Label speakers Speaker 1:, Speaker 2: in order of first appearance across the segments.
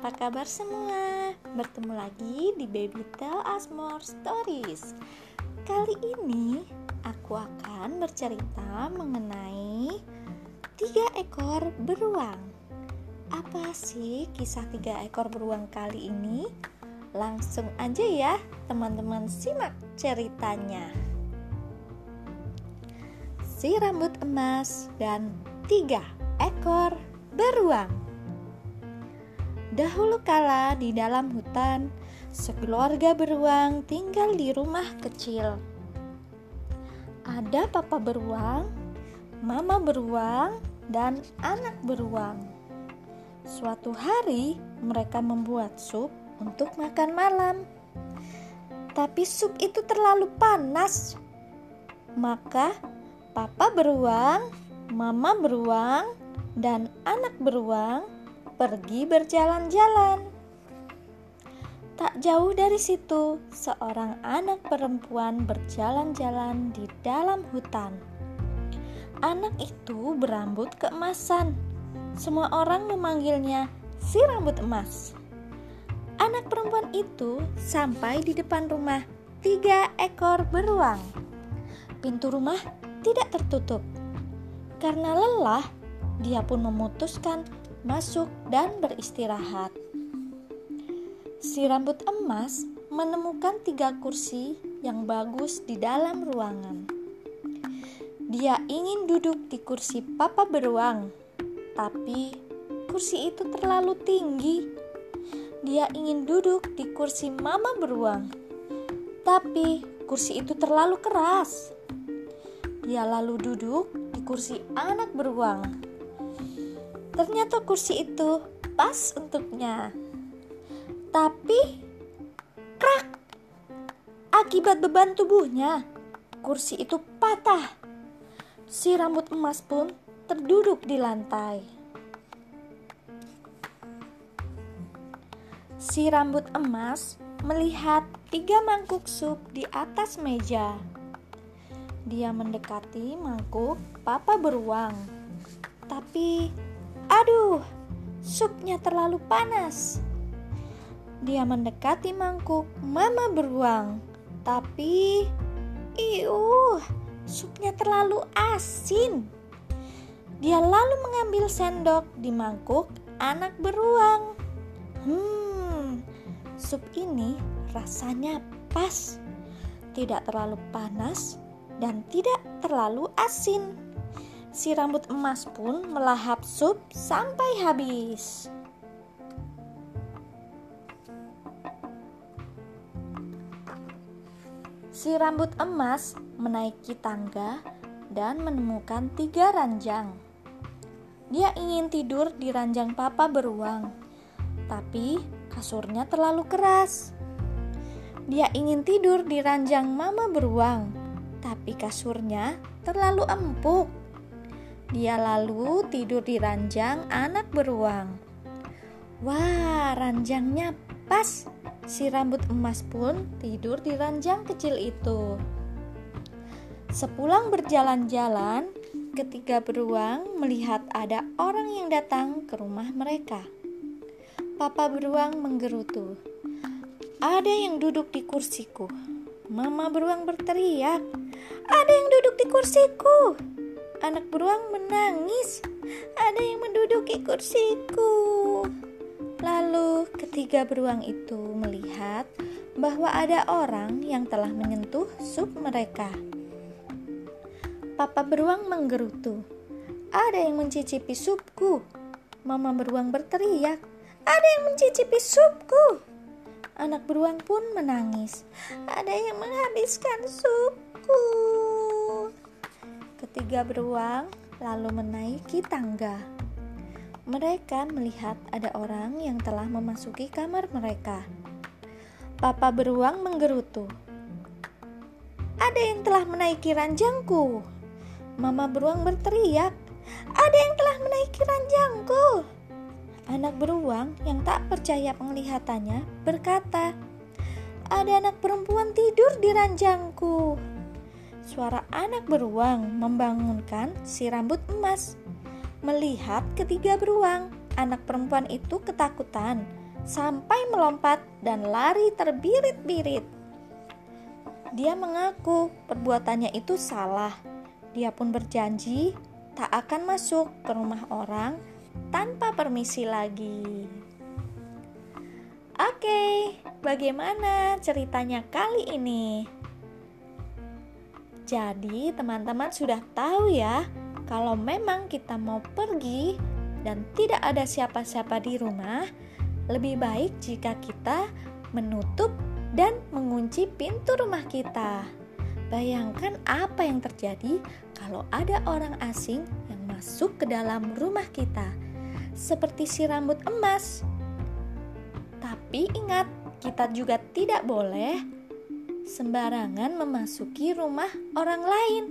Speaker 1: apa kabar semua? Bertemu lagi di Baby Tell Us More Stories Kali ini aku akan bercerita mengenai tiga ekor beruang Apa sih kisah tiga ekor beruang kali ini? Langsung aja ya teman-teman simak ceritanya Si rambut emas dan tiga ekor beruang Dahulu kala di dalam hutan, sekeluarga beruang tinggal di rumah kecil. Ada papa beruang, mama beruang, dan anak beruang. Suatu hari mereka membuat sup untuk makan malam. Tapi sup itu terlalu panas. Maka papa beruang, mama beruang, dan anak beruang pergi berjalan-jalan. Tak jauh dari situ, seorang anak perempuan berjalan-jalan di dalam hutan. Anak itu berambut keemasan. Semua orang memanggilnya si rambut emas. Anak perempuan itu sampai di depan rumah tiga ekor beruang. Pintu rumah tidak tertutup. Karena lelah, dia pun memutuskan masuk dan beristirahat. Si rambut emas menemukan tiga kursi yang bagus di dalam ruangan. Dia ingin duduk di kursi papa beruang, tapi kursi itu terlalu tinggi. Dia ingin duduk di kursi mama beruang, tapi kursi itu terlalu keras. Dia lalu duduk di kursi anak beruang Ternyata kursi itu pas untuknya. Tapi krak. Akibat beban tubuhnya, kursi itu patah. Si rambut emas pun terduduk di lantai. Si rambut emas melihat tiga mangkuk sup di atas meja. Dia mendekati mangkuk papa beruang. Tapi Aduh, supnya terlalu panas. Dia mendekati mangkuk mama beruang, tapi iuh, supnya terlalu asin. Dia lalu mengambil sendok di mangkuk anak beruang. Hmm, sup ini rasanya pas, tidak terlalu panas dan tidak terlalu asin. Si rambut emas pun melahap sup sampai habis. Si rambut emas menaiki tangga dan menemukan tiga ranjang. Dia ingin tidur di ranjang papa beruang, tapi kasurnya terlalu keras. Dia ingin tidur di ranjang mama beruang, tapi kasurnya terlalu empuk. Dia lalu tidur di ranjang anak beruang. Wah, ranjangnya pas. Si rambut emas pun tidur di ranjang kecil itu. Sepulang berjalan-jalan, ketiga beruang melihat ada orang yang datang ke rumah mereka. Papa beruang menggerutu. Ada yang duduk di kursiku. Mama beruang berteriak, "Ada yang duduk di kursiku!" Anak beruang menangis. Ada yang menduduki kursiku. Lalu ketiga beruang itu melihat bahwa ada orang yang telah menyentuh sup mereka. Papa beruang menggerutu. Ada yang mencicipi supku. Mama beruang berteriak. Ada yang mencicipi supku. Anak beruang pun menangis. Ada yang menghabiskan supku. Ketiga beruang lalu menaiki tangga. Mereka melihat ada orang yang telah memasuki kamar mereka. Papa beruang menggerutu. Ada yang telah menaiki ranjangku. Mama beruang berteriak. Ada yang telah menaiki ranjangku. Anak beruang yang tak percaya penglihatannya berkata, "Ada anak perempuan tidur di ranjangku." Suara anak beruang membangunkan si rambut emas. Melihat ketiga beruang, anak perempuan itu ketakutan sampai melompat dan lari terbirit-birit. Dia mengaku perbuatannya itu salah. Dia pun berjanji tak akan masuk ke rumah orang tanpa permisi lagi. Oke, bagaimana ceritanya kali ini? Jadi, teman-teman sudah tahu ya, kalau memang kita mau pergi dan tidak ada siapa-siapa di rumah, lebih baik jika kita menutup dan mengunci pintu rumah kita. Bayangkan apa yang terjadi kalau ada orang asing yang masuk ke dalam rumah kita, seperti si rambut emas. Tapi ingat, kita juga tidak boleh sembarangan memasuki rumah orang lain.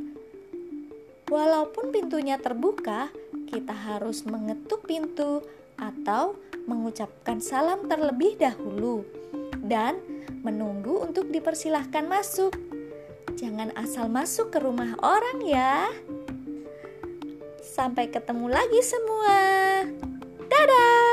Speaker 1: Walaupun pintunya terbuka, kita harus mengetuk pintu atau mengucapkan salam terlebih dahulu dan menunggu untuk dipersilahkan masuk. Jangan asal masuk ke rumah orang ya. Sampai ketemu lagi semua. Dadah!